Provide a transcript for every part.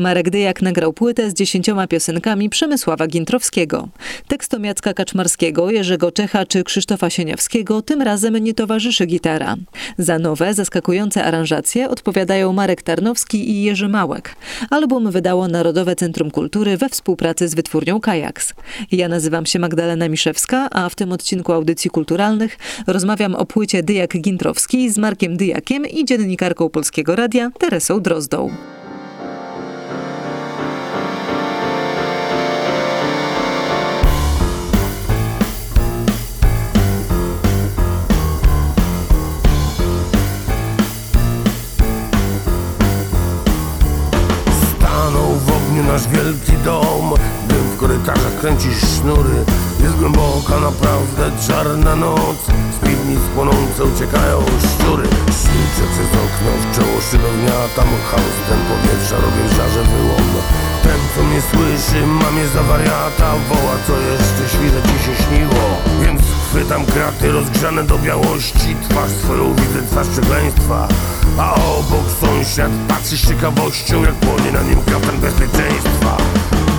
Marek Dyjak nagrał płytę z dziesięcioma piosenkami Przemysława Gintrowskiego. Tekstom Jacka Kaczmarskiego, Jerzego Czecha czy Krzysztofa Sieniawskiego tym razem nie towarzyszy gitara. Za nowe, zaskakujące aranżacje odpowiadają Marek Tarnowski i Jerzy Małek. Album wydało Narodowe Centrum Kultury we współpracy z wytwórnią Kajaks. Ja nazywam się Magdalena Miszewska, a w tym odcinku audycji kulturalnych rozmawiam o płycie Dyjak Gintrowski z Markiem Dyjakiem i dziennikarką Polskiego Radia Teresą Drozdą. Nasz wielki dom Dym w korytarzach kręcisz sznury Jest głęboka naprawdę czarna noc. Z piwnic płonące uciekają szczury. Śliczę przez okno w czoło szybownia Tam chaos ten powietrza robię żarze wyłom. Ten co mnie słyszy ma mnie za wariata Woła co jeszcze świże ci się śniło. Więc chwytam kraty rozgrzane do białości Twarz swoją widzę, twarz przekleństwa a obok sąsiad patrzy z ciekawością Jak płonie na nim kaftan bezpieczeństwa.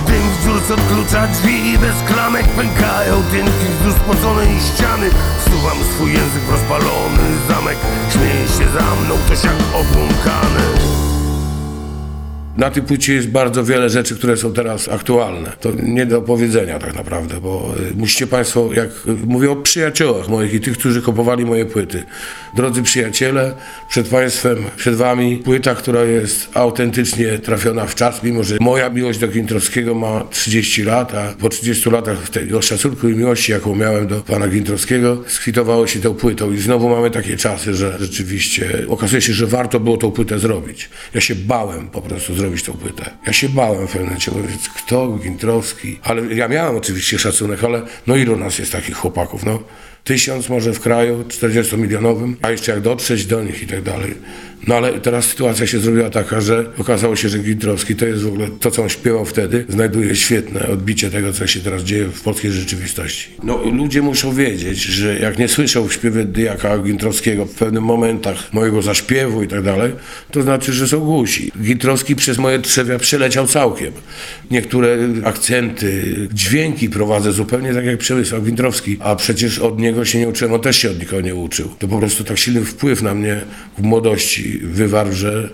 Dym w dziurce odklucza drzwi i bez klamek pękają Tynki wzdłuż spoconej ściany. Wsuwam swój język w rozpalony zamek Śmieje się za mną ktoś jak obłąkany na tej płycie jest bardzo wiele rzeczy, które są teraz aktualne. To nie do powiedzenia tak naprawdę, bo y, musicie Państwo, jak mówię o przyjaciołach moich i tych, którzy kupowali moje płyty. Drodzy przyjaciele, przed Państwem, przed Wami płyta, która jest autentycznie trafiona w czas, mimo że moja miłość do Gintrowskiego ma 30 lat, a po 30 latach tego szacunku i miłości, jaką miałem do pana Gintrowskiego, skwitowało się tą płytą i znowu mamy takie czasy, że rzeczywiście okazuje się, że warto było tą płytę zrobić. Ja się bałem po prostu zrobić tą płytę. Ja się bałem w pewnym momencie, kto, Gintrowski? Ale ja miałem oczywiście szacunek, ale no ilu nas jest takich chłopaków, no? Tysiąc może w kraju 40-milionowym, a jeszcze jak dotrzeć do nich i tak dalej. No ale teraz sytuacja się zrobiła taka, że okazało się, że Gintrowski to jest w ogóle to, co on śpiewał wtedy, znajduje świetne odbicie tego, co się teraz dzieje w polskiej rzeczywistości. No ludzie muszą wiedzieć, że jak nie słyszą w śpiewie Dyjaka Gintrowskiego w pewnych momentach mojego zaśpiewu i tak dalej, to znaczy, że są głusi. Gintrowski przez moje trzewia przeleciał całkiem. Niektóre akcenty, dźwięki prowadzę zupełnie tak jak Przemysław Gintrowski, a przecież od niego się nie uczyłem, on też się od nikogo nie uczył. To po prostu tak silny wpływ na mnie w młodości wywarł, że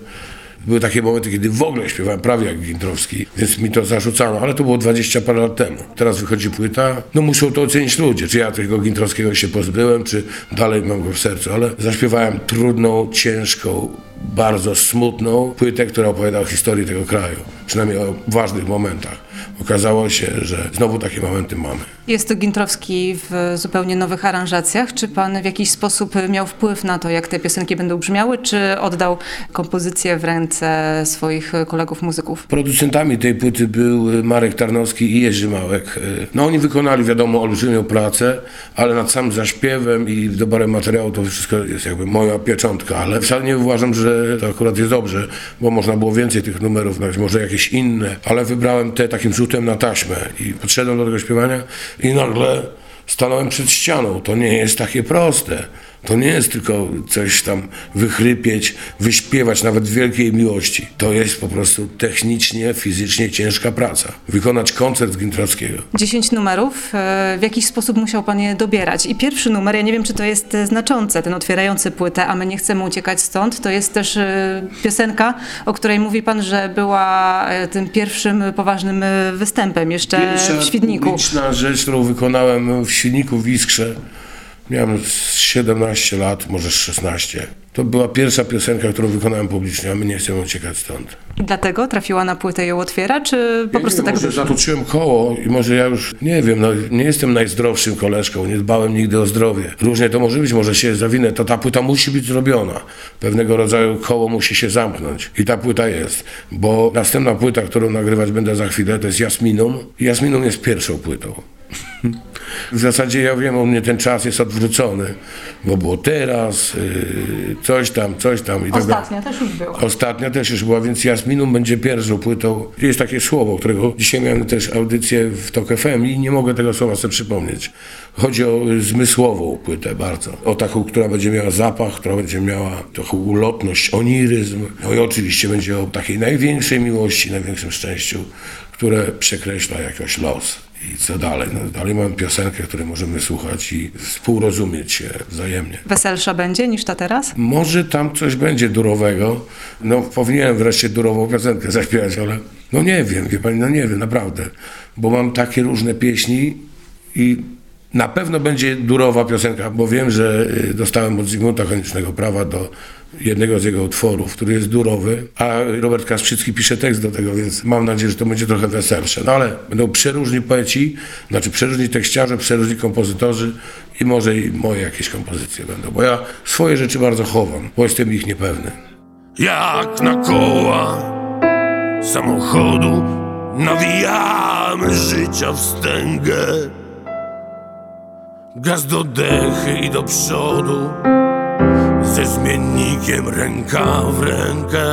były takie momenty, kiedy w ogóle śpiewałem prawie jak Gintrowski, więc mi to zarzucano, ale to było 20 parę lat temu. Teraz wychodzi płyta, no muszą to ocenić ludzie, czy ja tego Gintrowskiego się pozbyłem, czy dalej mam go w sercu, ale zaśpiewałem trudną, ciężką, bardzo smutną płytę, która opowiada o historii tego kraju, przynajmniej o ważnych momentach. Okazało się, że znowu takie momenty mamy. Jest to Gintrowski w zupełnie nowych aranżacjach. Czy pan w jakiś sposób miał wpływ na to, jak te piosenki będą brzmiały, czy oddał kompozycję w ręce swoich kolegów muzyków? Producentami tej płyty był Marek Tarnowski i Jerzy Małek. No oni wykonali, wiadomo, olbrzymią pracę, ale nad samym zaśpiewem i doborem materiału to wszystko jest jakby moja pieczątka, ale wcale nie uważam, że to akurat jest dobrze, bo można było więcej tych numerów, może jakieś inne, ale wybrałem te takim rzutem na taśmę i podszedłem do tego śpiewania i nagle stanąłem przed ścianą. To nie jest takie proste. To nie jest tylko coś tam wychrypieć, wyśpiewać nawet wielkiej miłości. To jest po prostu technicznie, fizycznie ciężka praca. Wykonać koncert Gintrowskiego. Dziesięć numerów. E, w jakiś sposób musiał pan je dobierać. I pierwszy numer, ja nie wiem, czy to jest e, znaczące, ten otwierający płytę, a my nie chcemy uciekać stąd. To jest też e, piosenka, o której mówi pan, że była tym pierwszym poważnym występem jeszcze Pierwsza w Świdniku. publiczna rzecz, którą wykonałem w Świdniku w Iskrze. Miałem 17 lat, może 16. To była pierwsza piosenka, którą wykonałem publicznie, a my nie chcemy uciekać stąd. I dlatego trafiła na płytę ją otwiera, czy po ja prostu nie, tak może wyszło? zatoczyłem koło i może ja już, nie wiem, no, nie jestem najzdrowszym koleżką, nie dbałem nigdy o zdrowie. Różnie to może być, może się zawinę, to ta płyta musi być zrobiona. Pewnego rodzaju koło musi się zamknąć. I ta płyta jest, bo następna płyta, którą nagrywać będę za chwilę, to jest Jasminum. Jasminum jest pierwszą płytą. W zasadzie ja wiem, u mnie ten czas jest odwrócony, bo było teraz, yy, coś tam, coś tam. I tak dalej. Ostatnia też już była. Ostatnia też już była, więc Jasminum będzie pierwszą płytą. Jest takie słowo, którego dzisiaj miałem też audycję w TOK FM i nie mogę tego słowa sobie przypomnieć. Chodzi o zmysłową płytę bardzo. O taką, która będzie miała zapach, która będzie miała taką ulotność, oniryzm. No i oczywiście będzie o takiej największej miłości, największym szczęściu, które przekreśla jakoś los. I co dalej? No, dalej mamy piosenkę, której możemy słuchać i współrozumieć się wzajemnie. Weselsza będzie niż ta teraz? Może tam coś będzie durowego. No powinienem wreszcie durową piosenkę zaśpiewać, ale no nie wiem, wie pani, no nie wiem, naprawdę. Bo mam takie różne pieśni i na pewno będzie durowa piosenka, bo wiem, że y, dostałem od Zygmunta Koniecznego prawa do jednego z jego utworów, który jest durowy, a Robert Kasprzycki pisze tekst do tego, więc mam nadzieję, że to będzie trochę weselsze. No ale będą przeróżni poeci, znaczy przeróżni tekściarze, przeróżni kompozytorzy i może i moje jakieś kompozycje będą, bo ja swoje rzeczy bardzo chowam, bo jestem ich niepewny. Jak na koła samochodu nawijamy życia wstęgę. Gaz do dechy i do przodu. Ze zmiennikiem ręka w rękę.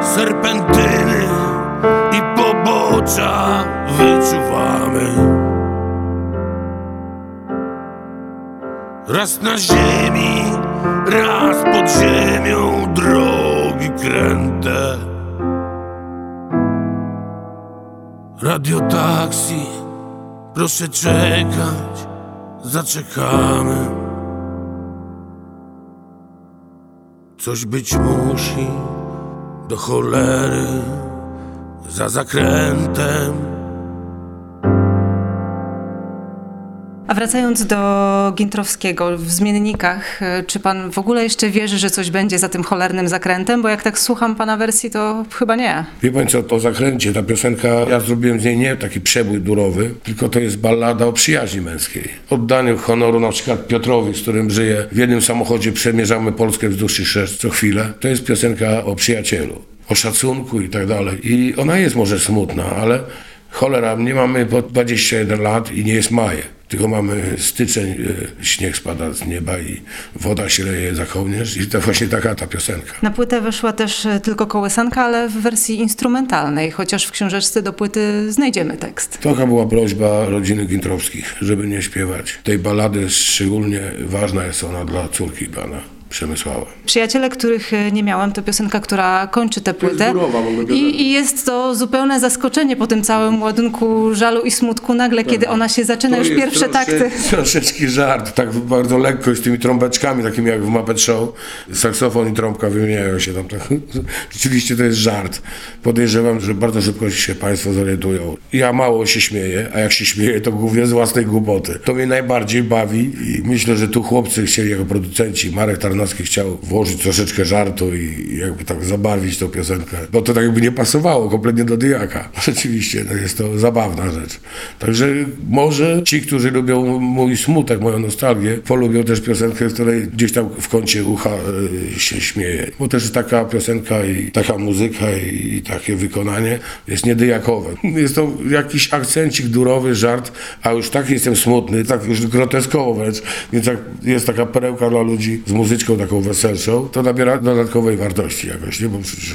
Serpentyny i pobocza wyczuwamy. Raz na ziemi, raz pod ziemią drogi kręte. Radiotaksi Proszę czekać, zaczekamy. Coś być musi do cholery za zakrętem. Wracając do Gintrowskiego, w zmiennikach, e, czy pan w ogóle jeszcze wierzy, że coś będzie za tym cholernym zakrętem? Bo jak tak słucham pana wersji, to chyba nie. Wie pan co, o zakręcie, ta piosenka, ja zrobiłem z niej nie taki przebój durowy, tylko to jest ballada o przyjaźni męskiej. Oddaniu honoru na przykład Piotrowi, z którym żyję. W jednym samochodzie przemierzamy Polskę wzdłuż i szerz co chwilę. To jest piosenka o przyjacielu, o szacunku i tak dalej. I ona jest może smutna, ale cholera, nie mamy po 21 lat i nie jest maje. Tylko mamy styczeń, e, śnieg spada z nieba i woda się leje za kołnierz i to właśnie taka ta piosenka. Na płytę weszła też e, tylko kołysanka, ale w wersji instrumentalnej, chociaż w książeczce do płyty znajdziemy tekst. Taka była prośba rodziny Gintrowskich, żeby nie śpiewać. Tej balady szczególnie ważna jest ona dla córki pana. Przemysława. Przyjaciele, których e, nie miałem, to piosenka, która kończy tę płytę. górowa I. I jest to zupełne zaskoczenie po tym całym ładunku żalu i smutku nagle, kiedy ona się zaczyna już Tak. jest pierwsze trosze- takty. Troszeczkę żart, tak bardzo lekko z tymi trąbeczkami, takimi jak w Muppet Show. Saksofon i trąbka wymieniają się tam. Tak. Rzeczywiście to jest żart. Podejrzewam, że bardzo szybko się Państwo zorientują. Ja mało się śmieję, a jak się śmieję, to głównie z własnej głupoty. To mnie najbardziej bawi i myślę, że tu chłopcy chcieli jako producenci, Marek Tarnowski chciał włożyć troszeczkę żartu i jakby tak zabarwić tą piosenkę, bo to tak jakby nie pasowało kompletnie do Dyjaka. Rzeczywiście, no jest to zabawna rzecz. Także może ci, którzy lubią mój smutek, moją nostalgię, polubią też piosenkę, w której gdzieś tam w kącie ucha e, się śmieje. Bo też taka piosenka i taka muzyka i, takie wykonanie jest niedyjakowe. Jest to jakiś akcencik durowy, żart, a już tak jestem smutny, tak już groteskowo wręcz, więc jak jest taka perełka dla ludzi z muzyczką taką weselszą, to nabiera dodatkowej wartości jakoś, nie? Bo przecież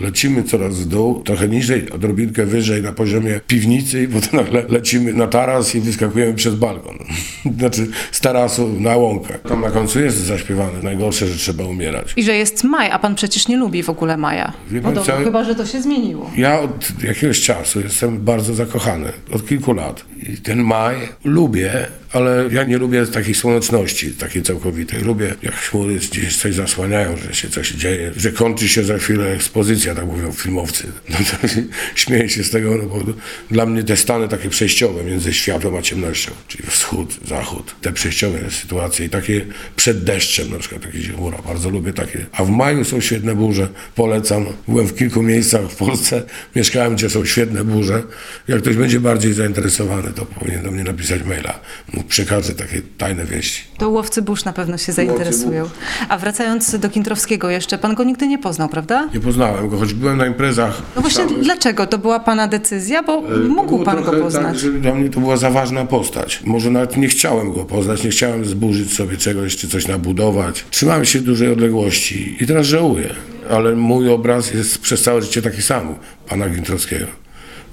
lecimy coraz w dół, trochę niżej, odrobinkę wyżej na poziomie piwnicy i potem nagle lecimy na taras i wyskakujemy przez balkon. Znaczy z tarasu na łąkę. Tam na końcu jest zaśpiewane, najgorsze, że trzeba umierać. I że jest maj, a pan przecież nie lubi w ogóle maja. No pan dobra, co? chyba, że to się zmieniło. Ja od jakiegoś czasu jestem bardzo zakochany, od kilku lat. I ten maj lubię, ale ja nie lubię takiej słoneczności, takiej całkowitej. Lubię, jak chmury gdzieś coś zasłaniają, że się coś dzieje, że kończy się za chwilę ekspozycja, tak mówią filmowcy. No to śmieję się z tego, no bo dla mnie te stany takie przejściowe między światłem a ciemnością, czyli wschód, zachód, te przejściowe sytuacje i takie przed deszczem, na przykład jakieś chmura, bardzo lubię takie. A w maju są świetne burze, polecam. Byłem w kilku miejscach w Polsce, mieszkałem, gdzie są świetne burze. Jak ktoś będzie bardziej zainteresowany, to powinien do mnie napisać maila. Przekażę takie tajne wieści. To łowcy burz na pewno się zainteresują. A wracając do Kintrowskiego jeszcze, pan go nigdy nie poznał, prawda? Nie poznałem go, choć byłem na imprezach. No właśnie, dlaczego? To była pana decyzja? Bo To mógł pan go trochę poznać. Tak, że dla mnie to była za ważna postać. Może nawet nie chciałem go poznać, nie chciałem zburzyć sobie czegoś, czy coś nabudować. Trzymałem się dużej odległości i teraz żałuję. Ale mój obraz jest przez całe życie taki sam, pana Gintrowskiego.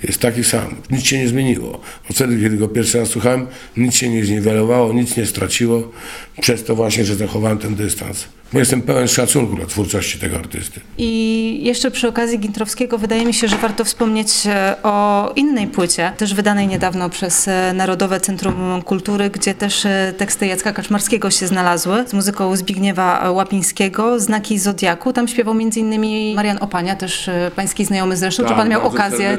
Jest taki sam. Nic się nie zmieniło. Bo wtedy, kiedy go pierwszy raz słuchałem, nic się nie zniwelowało, nic nie straciło. Przez to właśnie, że zachowałem ten dystans. Bo jestem pełen szacunku dla twórczości tego artysty. I jeszcze przy okazji Gintrowskiego wydaje mi się, że warto wspomnieć e, o innej płycie, też wydanej niedawno przez e, Narodowe Centrum Kultury, gdzie też e, teksty Jacka Kaczmarskiego się znalazły, z muzyką Zbigniewa Łapińskiego, Znaki Zodiaku. Tam śpiewał m.in. Marian Opania, też pański znajomy zresztą. Czy Tak, pan miał okazję.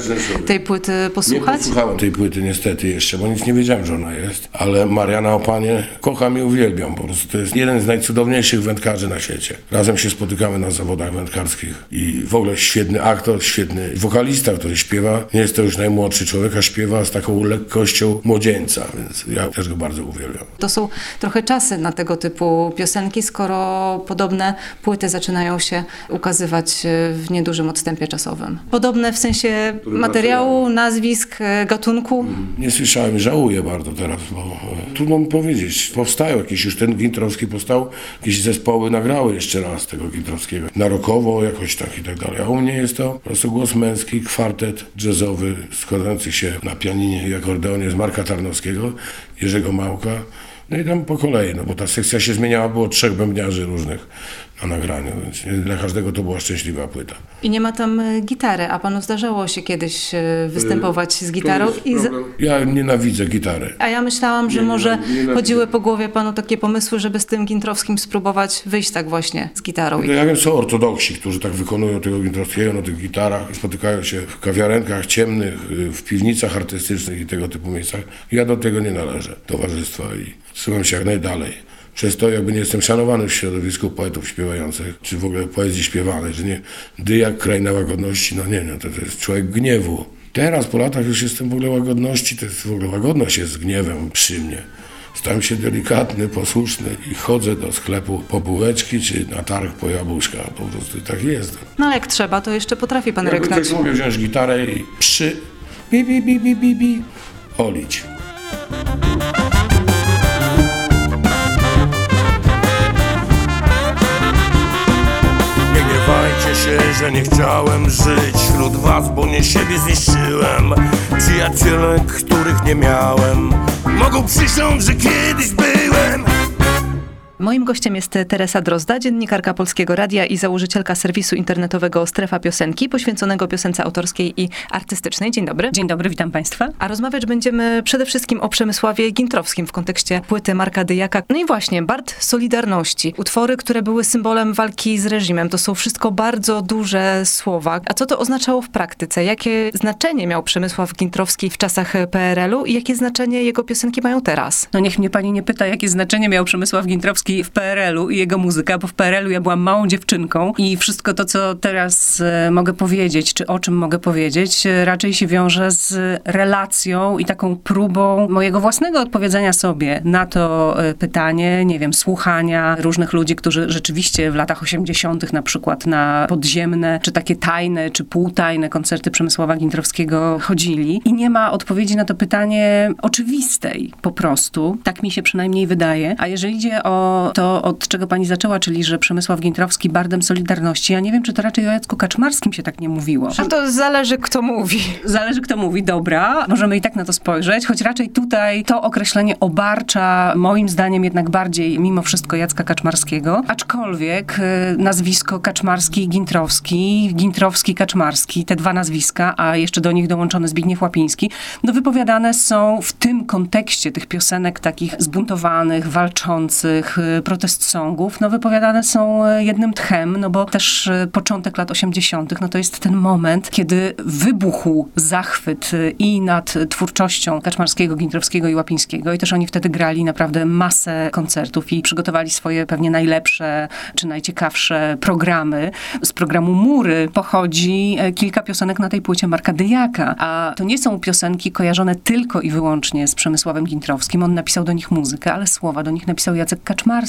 Tej płyty Nie posłuchać? posłuchałem tej płyty niestety jeszcze, bo nic nie wiedziałem, że ona jest. Ale Mariana Opanie kocham i uwielbiam. Po prostu to jest jeden z najcudowniejszych wędkarzy na świecie. Razem się spotykamy na zawodach wędkarskich i w ogóle świetny aktor, świetny wokalista, który śpiewa. Nie jest to już najmłodszy człowiek, a śpiewa z taką lekkością młodzieńca, więc ja też go bardzo uwielbiam. To są trochę czasy na tego typu piosenki, skoro podobne płyty zaczynają się ukazywać w niedużym odstępie czasowym. Podobne w sensie materiału, nazwisk, e, gatunku. Nie słyszałem, żałuję bardzo teraz, bo e, trudno mi powiedzieć. Powstają jakieś, już ten Gintrowski powstał, jakieś zespoły nagrały jeszcze raz tego Gintrowskiego. Na rockowo jakoś tak i tak dalej. A u mnie jest to po prostu głos męski, kwartet jazzowy składający się na pianinie i akordeonie z Marka Tarnowskiego, Jerzego Małka. No i tam po kolei, no bo ta sekcja się zmieniała, było trzech bębniarzy różnych na nagraniu, więc dla każdego to była szczęśliwa płyta. I nie ma tam e, gitary, a panu zdarzało się kiedyś e, występować z gitarą. I z... Ja nienawidzę gitary. A ja myślałam, że Nie, może nienawidzę. chodziły po głowie panu takie pomysły, żeby z tym Gintrowskim spróbować wyjść tak właśnie z gitarą. No ja wiem, są ortodoksi, którzy tak wykonują tego Gintrowskiego na tych gitarach, spotykają się w kawiarenkach ciemnych, y, w piwnicach artystycznych i tego typu miejscach. Ja do tego nie należę, towarzystwa i trzymam się jak najdalej. Przez to jakby nie jestem szanowany w środowisku poetów śpiewających, czy w ogóle poezji śpiewanej, że nie dy jak kraina łagodności, no nie, no to, to jest człowiek gniewu. Teraz po latach już jestem w ogóle łagodności, to jest w ogóle łagodność jest z gniewem przy mnie. Stałem się delikatny, posłuszny i chodzę do sklepu po bułeczki czy na targ po jabłuszka. Po prostu tak jest. No ale jak trzeba, to jeszcze potrafi pan ryknąć. ktoś mógł wziąć gitarę i przy bi bi bi bi bi bi olić. Się, że nie chciałem żyć wśród was, bo nie siebie zniszczyłem. Przyjaciele, których nie miałem, mogą przysiąc, że kiedyś byłem. Moim gościem jest Teresa Drozda, dziennikarka Polskiego Radia i założycielka serwisu internetowego Strefa Piosenki, poświęconego piosence autorskiej i artystycznej. Dzień dobry. Dzień dobry, witam Państwa. A rozmawiać będziemy przede wszystkim o Przemysławie Gintrowskim w kontekście płyty Marka Dyjaka. No i właśnie, Bart Solidarności. Utwory, które były symbolem walki z reżimem. To są wszystko bardzo duże słowa. A co to oznaczało w praktyce? Jakie znaczenie miał Przemysław Gintrowski w czasach PRL-u i jakie znaczenie jego piosenki mają teraz? No niech mnie pani nie pyta, jakie znaczenie miał Przemysław Gintrowski w PRL-u i jego muzyka, bo w PRL-u ja byłam małą dziewczynką i wszystko to, co teraz e, mogę powiedzieć, czy o czym mogę powiedzieć, e, raczej się wiąże z relacją i taką próbą mojego własnego odpowiedzenia sobie na to e, pytanie, nie wiem, słuchania różnych ludzi, którzy rzeczywiście w latach 80. na przykład na podziemne, czy takie tajne, czy półtajne koncerty Przemysława Gintrowskiego chodzili i nie ma odpowiedzi na to pytanie oczywistej po prostu. Tak mi się przynajmniej wydaje. A jeżeli idzie o to, od czego pani zaczęła, czyli że Przemysław Gintrowski bardem Solidarności, ja nie wiem, czy to raczej o Jacku Kaczmarskim się tak nie mówiło. A to zależy, kto mówi. Zależy, kto mówi, dobra, możemy i tak na to spojrzeć, choć raczej tutaj to określenie obarcza moim zdaniem jednak bardziej mimo wszystko Jacka Kaczmarskiego, aczkolwiek y, nazwisko Kaczmarski i Gintrowski, Gintrowski-Kaczmarski, te dwa nazwiska, a jeszcze do nich dołączony Zbigniew Łapiński, no wypowiadane są w tym kontekście tych piosenek takich zbuntowanych, walczących, y, protest songów, no wypowiadane są jednym tchem, no bo też początek lat 80., no to jest ten moment, kiedy wybuchł zachwyt i nad twórczością Kaczmarskiego, Gintrowskiego i Łapińskiego i też oni wtedy grali naprawdę masę koncertów i przygotowali swoje pewnie najlepsze czy najciekawsze programy. Z programu Mury pochodzi e, kilka piosenek na tej płycie Marka Dyjaka, a to nie są piosenki kojarzone tylko i wyłącznie z Przemysławem Gintrowskim. On napisał do nich muzykę, ale słowa do nich napisał Jacek Kaczmarski.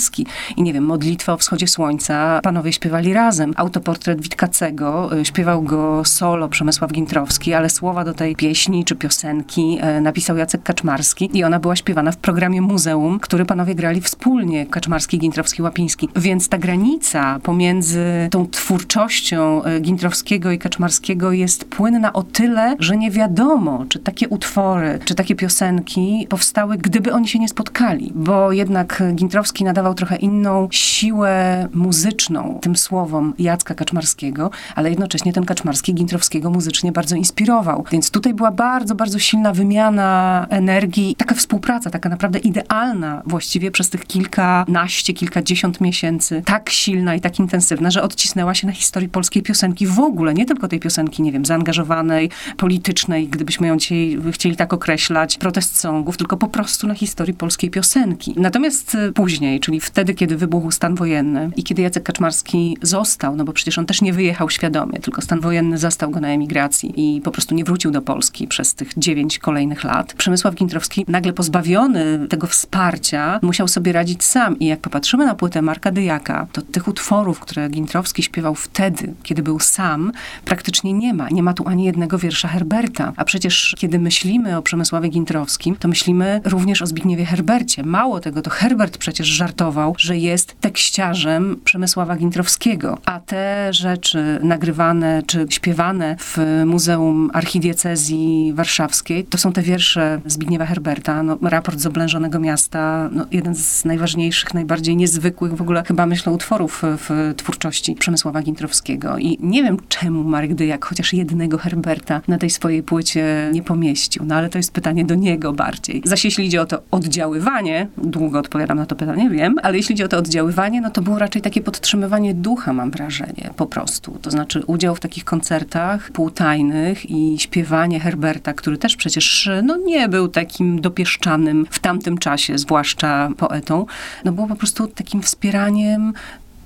I nie wiem, Modlitwa o wschodzie słońca panowie śpiewali razem. Autoportret Witkacego, e, śpiewał go solo Przemysław Gintrowski, ale słowa do tej pieśni czy piosenki e, napisał Jacek Kaczmarski i ona była śpiewana w programie Muzeum, który panowie grali wspólnie, Kaczmarski, Gintrowski, Łapiński. Więc ta granica pomiędzy tą twórczością e, Gintrowskiego i Kaczmarskiego jest płynna o tyle, że nie wiadomo, czy takie utwory, czy takie piosenki powstały, gdyby oni się nie spotkali, bo jednak Gintrowski nadawał trochę inną siłę muzyczną tym słowom Jacka Kaczmarskiego, ale jednocześnie ten Kaczmarski Gintrowskiego muzycznie bardzo inspirował. Więc tutaj była bardzo, bardzo silna wymiana energii, taka współpraca, taka naprawdę idealna właściwie przez tych kilkanaście, kilkadziesiąt miesięcy, tak silna i tak intensywna, że odcisnęła się na historii polskiej piosenki w ogóle, nie tylko tej piosenki, nie wiem, zaangażowanej, politycznej, gdybyśmy ją dzisiaj chcieli tak określać, protest songów, tylko po prostu na historii polskiej piosenki. Natomiast y, później, czyli wtedy, kiedy wybuchł stan wojenny i kiedy Jacek Kaczmarski został, no bo przecież on też nie wyjechał świadomie, tylko stan wojenny zastał go na emigracji i po prostu nie wrócił do Polski przez tych dziewięć kolejnych lat. Przemysław Gintrowski nagle pozbawiony tego wsparcia musiał sobie radzić sam i jak popatrzymy na płytę Marka Dyjaka, to tych utworów, które Gintrowski śpiewał wtedy, kiedy był sam, praktycznie nie ma. Nie ma tu ani jednego wiersza Herberta. A przecież kiedy myślimy o Przemysławie Gintrowskim, to myślimy również o Zbigniewie Herbercie. Mało tego, to Herbert przecież żartował, że jest tekściarzem Przemysława Gintrowskiego. A te rzeczy nagrywane czy śpiewane w Muzeum Archidiecezji Warszawskiej, to są te wiersze Zbigniewa Herberta. No, raport z oblężonego miasta, no, jeden z najważniejszych, najbardziej niezwykłych w ogóle chyba myślę utworów w twórczości Przemysława Gintrowskiego. I nie wiem czemu Marek Dyjak chociaż jednego Herberta na tej swojej płycie nie pomieścił, no ale to jest pytanie do niego bardziej. Zaś jeśli idzie o to oddziaływanie, długo odpowiadam na to pytanie, wiem, ale jeśli idzie o to oddziaływanie, no to było raczej takie podtrzymywanie ducha, mam wrażenie, po prostu. To znaczy udział w takich koncertach półtajnych i śpiewanie Herberta, który też przecież no, nie był takim dopieszczanym w tamtym czasie, zwłaszcza poetą, no było po prostu takim wspieraniem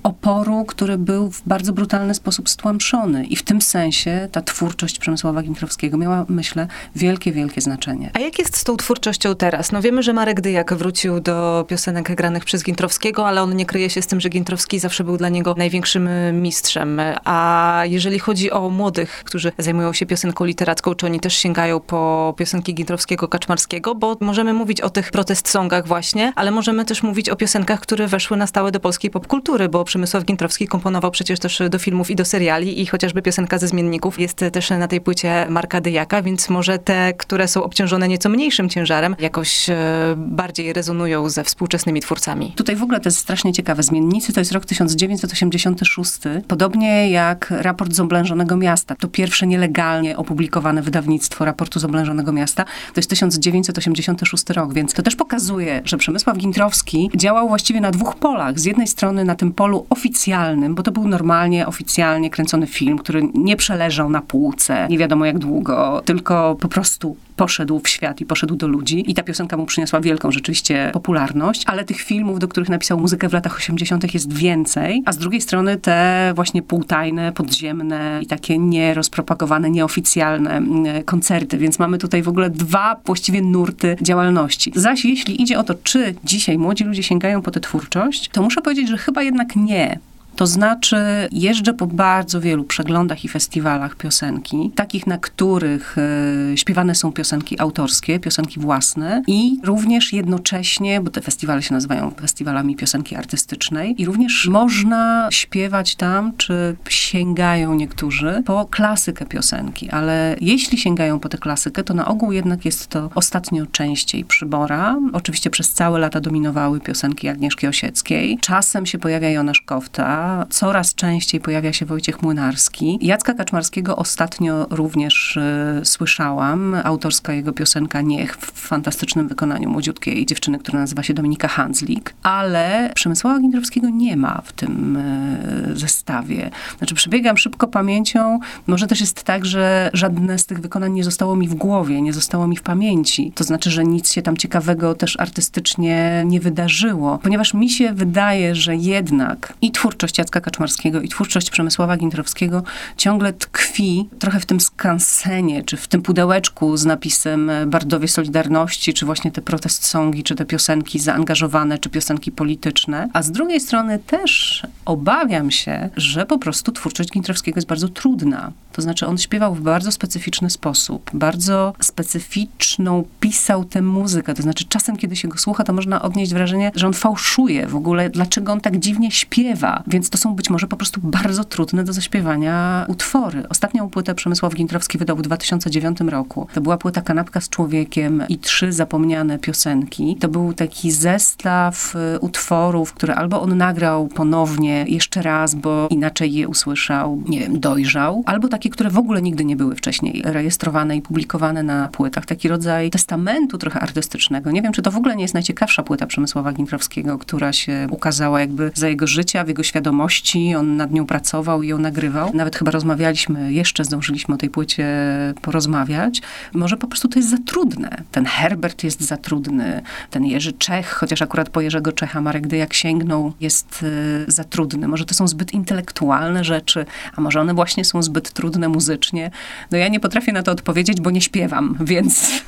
oporu, który był w bardzo brutalny sposób stłamszony. I w tym sensie ta twórczość Przemysława Gintrowskiego miała, myślę, wielkie, wielkie znaczenie. A jak jest z tą twórczością teraz? No wiemy, że Marek Dyjak wrócił do piosenek granych przez Gintrowskiego, ale on nie kryje się z tym, że Gintrowski zawsze był dla niego największym mistrzem. A jeżeli chodzi o młodych, którzy zajmują się piosenką literacką, czy oni też sięgają po piosenki Gintrowskiego, Kaczmarskiego? Bo możemy mówić o tych protest songach właśnie, ale możemy też mówić o piosenkach, które weszły na stałe do polskiej popkultury, bo Przemysław Gintrowski komponował przecież też do filmów i do seriali i chociażby piosenka ze Zmienników jest też na tej płycie Marka Dyjaka, więc może te, które są obciążone nieco mniejszym ciężarem, jakoś e, bardziej rezonują ze współczesnymi twórcami. Tutaj w ogóle to jest strasznie ciekawe. Zmiennicy to jest rok 1986, podobnie jak raport z oblężonego miasta. To pierwsze nielegalnie opublikowane wydawnictwo raportu z oblężonego miasta. To jest 1986 rok, więc to też pokazuje, że Przemysław Gintrowski działał właściwie na dwóch polach. Z jednej strony na tym polu oficjalnym, bo to był normalnie, oficjalnie kręcony film, który nie przeleżał na półce, nie wiadomo jak długo, tylko po prostu poszedł w świat i poszedł do ludzi. I ta piosenka mu przyniosła wielką rzeczywiście popularność, ale tych filmów, do których napisał muzykę w latach 80. jest więcej, a z drugiej strony te właśnie półtajne, podziemne i takie nierozpropagowane, nieoficjalne mm, koncerty, więc mamy tutaj w ogóle dwa właściwie nurty działalności. Zaś jeśli idzie o to, czy dzisiaj młodzi ludzie sięgają po tę twórczość, to muszę powiedzieć, że chyba jednak nie. Yeah. To znaczy, jeżdżę po bardzo wielu przeglądach i festiwalach piosenki, takich, na których e, śpiewane są piosenki autorskie, piosenki własne i również jednocześnie, bo te festiwale się nazywają festiwalami piosenki artystycznej, i również można śpiewać tam, czy sięgają niektórzy po klasykę piosenki, ale jeśli sięgają po tę klasykę, to na ogół jednak jest to ostatnio częściej przybora. Oczywiście przez całe lata dominowały piosenki Agnieszki Osieckiej. Czasem się pojawia Jonasz Kofta, Coraz częściej pojawia się Wojciech Młynarski. Jacka Kaczmarskiego ostatnio również y, słyszałam. Autorska jego piosenka Niech w fantastycznym wykonaniu młodziutkiej dziewczyny, która nazywa się Dominika Hanslik. Ale Przemysława Gintrowskiego nie ma w tym y, zestawie. Znaczy przebiegam szybko pamięcią. Może też jest tak, że żadne z tych wykonań nie zostało mi w głowie, nie zostało mi w pamięci. To znaczy, że nic się tam ciekawego też artystycznie nie wydarzyło. Ponieważ mi się wydaje, że jednak i twórczość Jacka Kaczmarskiego, i twórczość Przemysława Gintrowskiego ciągle tkwi trochę w tym skansenie, czy w tym pudełeczku z napisem Bardowie Solidarności, czy właśnie te protest songi, czy te piosenki zaangażowane, czy piosenki polityczne. A z drugiej strony też obawiam się, że po prostu twórczość Gintrowskiego jest bardzo trudna. To znaczy on śpiewał w bardzo specyficzny sposób, bardzo specyficzną pisał tę muzykę. To znaczy czasem, kiedy się go słucha, to można odnieść wrażenie, że on fałszuje w ogóle, dlaczego on tak dziwnie śpiewa. Więc to są być może po prostu bardzo trudne do zaśpiewania utwory. Ostatnią płytę Przemysław Gintrowski wydał w 2009 roku. To była płyta Kanapka z człowiekiem i trzy zapomniane piosenki. To był taki zestaw y, utworów, które albo on nagrał ponownie jeszcze raz, bo inaczej je usłyszał, nie wiem, dojrzał, albo takie, które w ogóle nigdy nie były wcześniej rejestrowane i publikowane na płytach. Taki rodzaj testamentu trochę artystycznego. Nie wiem, czy to w ogóle nie jest najciekawsza płyta Przemysława Gintrowskiego, która się ukazała jakby za jego życia, w jego świadomości. On nad nią pracował i ją nagrywał. Nawet chyba rozmawialiśmy, jeszcze zdążyliśmy o tej płycie porozmawiać. Może po prostu to jest za trudne. Ten Herbert jest za trudny, ten Jerzy Czech, chociaż akurat po Jerzego Czecha Marek Dyjak sięgnął, jest y, za trudny. Może to są zbyt intelektualne rzeczy, a może one właśnie są zbyt trudne muzycznie. No ja nie potrafię na to odpowiedzieć, bo nie śpiewam, więc...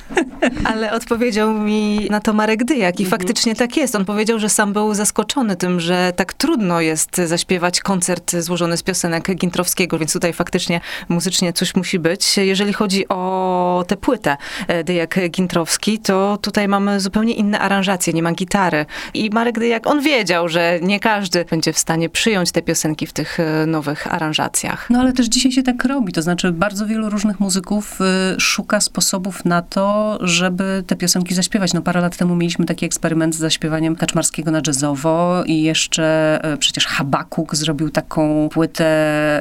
Ale odpowiedział mi na to Marek Dyjak i mhm. faktycznie tak jest. On powiedział, że sam był zaskoczony tym, że tak trudno jest zaśpiewać koncert złożony z piosenek Gintrowskiego, więc tutaj faktycznie muzycznie coś musi być. Jeżeli chodzi o tę płytę e, Dyjak Gintrowski, to tutaj mamy zupełnie inne aranżacje, nie ma gitary. I Marek Dyjak, on wiedział, że nie każdy będzie w stanie przyjąć te piosenki w tych e, nowych aranżacjach. No ale też dzisiaj się tak robi, to znaczy bardzo wielu różnych muzyków y, szuka sposobów na to, żeby te piosenki zaśpiewać. No parę lat temu mieliśmy taki eksperyment z zaśpiewaniem Kaczmarskiego na jazzowo i jeszcze e, przecież Habakuk zrobił taką płytę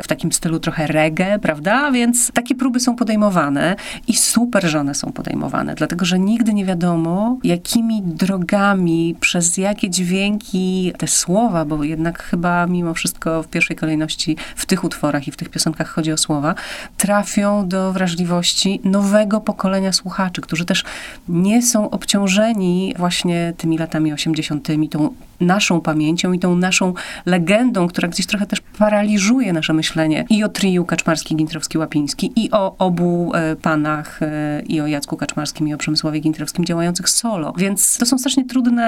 w takim stylu trochę reggae, prawda? Więc takie próby są podejmowane i super, że one są podejmowane, dlatego, że nigdy nie wiadomo, jakimi drogami, przez jakie dźwięki te słowa, bo jednak chyba mimo wszystko w pierwszej kolejności w tych utworach i w tych piosenkach chodzi o słowa, trafią do wrażliwości nowego pokolenia słuchaczy, którzy też nie są obciążeni właśnie tymi latami 80., tą naszą pamięcią i tą naszą legendą, która gdzieś trochę też paraliżuje nasze myślenie i o triu Kaczmarski, Gintrowski, Łapiński i o obu e, panach e, i o Jacku Kaczmarskim i o Przemysławie Gintrowskim działających solo. Więc to są strasznie trudne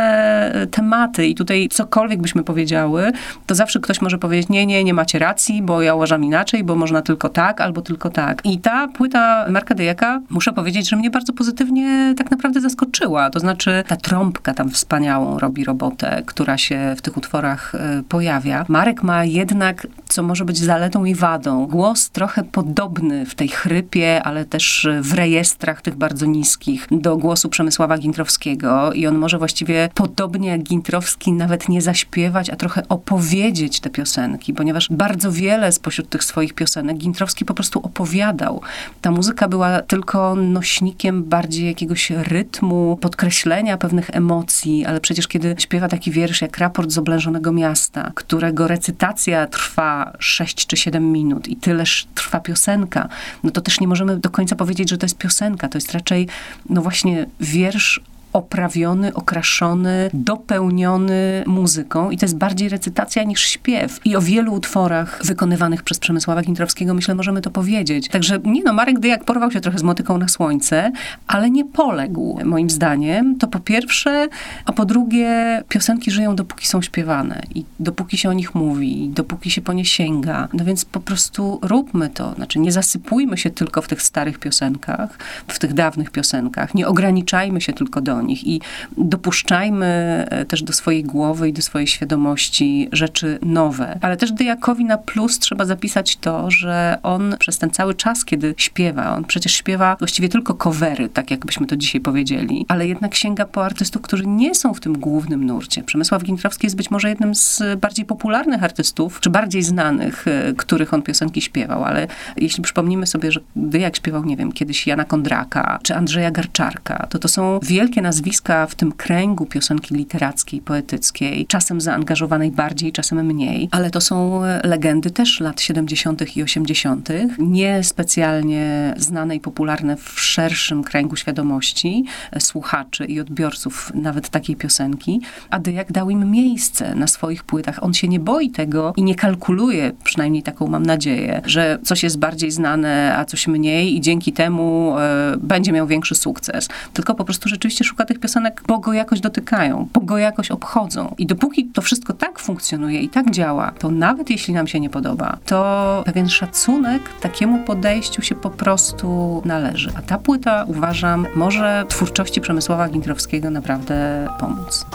e, tematy i tutaj cokolwiek byśmy powiedziały, to zawsze ktoś może powiedzieć, nie, nie, nie macie racji, bo ja uważam inaczej, bo można tylko tak albo tylko tak. I ta płyta Marka Dejaka, muszę powiedzieć, że mnie bardzo pozytywnie tak naprawdę zaskoczyła. To znaczy ta trąbka tam wspaniałą robi robotę, która się w tych utworach pojawia. Marek ma jednak, co może być zaletą i wadą, głos trochę podobny w tej chrypie, ale też w rejestrach tych bardzo niskich do głosu Przemysława Gintrowskiego i on może właściwie podobnie jak Gintrowski nawet nie zaśpiewać, a trochę opowiedzieć te piosenki, ponieważ bardzo wiele spośród tych swoich piosenek Gintrowski po prostu opowiadał. Ta muzyka była tylko nośnikiem bardziej jakiegoś rytmu, podkreślenia pewnych emocji, ale przecież kiedy śpiewa taki wiersz jak raport z oblężonego miasta, którego recytacja trwa 6 czy 7 minut i tyleż trwa piosenka, no to też nie możemy do końca powiedzieć, że to jest piosenka. To jest raczej, no właśnie, wiersz oprawiony, okraszony, dopełniony muzyką i to jest bardziej recytacja niż śpiew. I o wielu utworach wykonywanych przez Przemysława Gintrowskiego, myślę, możemy to powiedzieć. Także nie no, Marek Dyjak porwał się trochę z motyką na słońce, ale nie poległ, moim zdaniem. To po pierwsze, a po drugie, piosenki żyją dopóki są śpiewane i dopóki się o nich mówi, i dopóki się po nie sięga. No więc po prostu róbmy to. Znaczy nie zasypujmy się tylko w tych starych piosenkach, w tych dawnych piosenkach. Nie ograniczajmy się tylko do nich i dopuszczajmy e, też do swojej głowy i do swojej świadomości rzeczy nowe. Ale też Dejakowi na plus trzeba zapisać to, że on przez ten cały czas, kiedy śpiewa, on przecież śpiewa właściwie tylko covery, tak jakbyśmy to dzisiaj powiedzieli, ale jednak sięga po artystów, którzy nie są w tym głównym nurcie. Przemysław Gintrowski jest być może jednym z bardziej popularnych artystów, czy bardziej znanych, e, których on piosenki śpiewał, ale jeśli przypomnimy sobie, że jak śpiewał, nie wiem, kiedyś Jana Kondraka, czy Andrzeja Garczarka, to to są wielkie nazwiska w tym kręgu piosenki literackiej, poetyckiej, czasem zaangażowanej bardziej, czasem mniej, ale to są e, legendy też lat 70. i 80., nie specjalnie znane i popularne w szerszym kręgu świadomości e, słuchaczy i odbiorców nawet takiej piosenki, a jak dał im miejsce na swoich płytach. On się nie boi tego i nie kalkuluje, przynajmniej taką mam nadzieję, że coś jest bardziej znane, a coś mniej i dzięki temu e, będzie miał większy sukces. Tylko po prostu rzeczywiście szuka tych piosenek, bo go jakoś dotykają, bo go jakoś obchodzą. I dopóki to wszystko tak funkcjonuje i tak działa, to nawet jeśli nam się nie podoba, to pewien szacunek takiemu podejściu się po prostu należy. A ta płyta, uważam, może twórczości Przemysława Gintrowskiego naprawdę pomóc.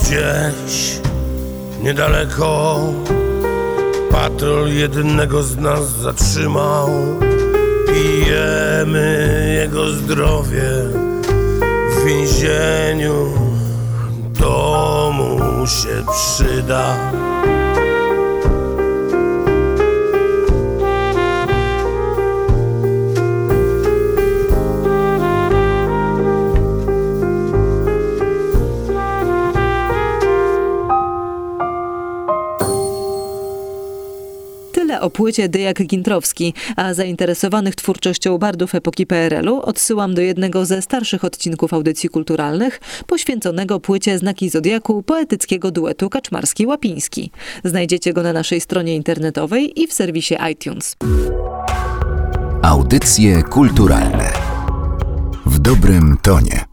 Gdzieś niedaleko patrol jednego z nas zatrzymał. Pijemy jego zdrowie się przyda. Płycie Dyjak Gintrowski, a zainteresowanych twórczością bardów epoki PRL-u odsyłam do jednego ze starszych odcinków audycji kulturalnych poświęconego płycie Znaki Zodiaku poetyckiego duetu Kaczmarski-Łapiński. Znajdziecie go na naszej stronie internetowej i w serwisie iTunes. Audycje kulturalne w dobrym tonie.